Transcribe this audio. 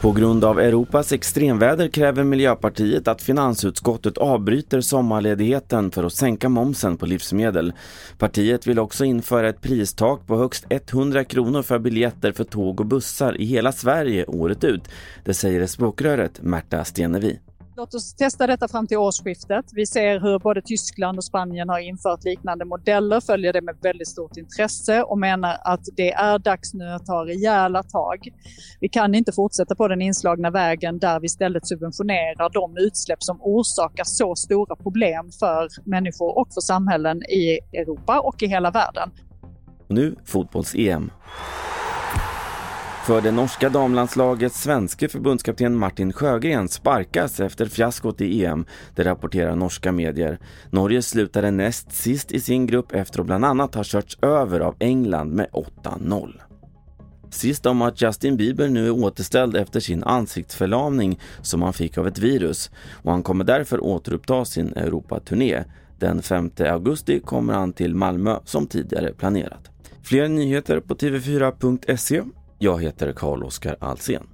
På grund av Europas extremväder kräver Miljöpartiet att finansutskottet avbryter sommarledigheten för att sänka momsen på livsmedel. Partiet vill också införa ett pristak på högst 100 kronor för biljetter för tåg och bussar i hela Sverige året ut. Det säger språkröret Märta Stenevi. Låt oss testa detta fram till årsskiftet. Vi ser hur både Tyskland och Spanien har infört liknande modeller, följer det med väldigt stort intresse och menar att det är dags nu att ta rejäla tag. Vi kan inte fortsätta på den inslagna vägen där vi istället subventionerar de utsläpp som orsakar så stora problem för människor och för samhällen i Europa och i hela världen. Och nu fotbolls-EM. För det norska damlandslagets svenske förbundskapten Martin Sjögren sparkas efter fiaskot i EM, det rapporterar norska medier. Norge slutade näst sist i sin grupp efter att bland annat ha körts över av England med 8-0. Sist om att Justin Bieber nu är återställd efter sin ansiktsförlamning som han fick av ett virus och han kommer därför återuppta sin Europaturné. Den 5 augusti kommer han till Malmö som tidigare planerat. Fler nyheter på tv4.se jag heter Carl-Oskar Alsen.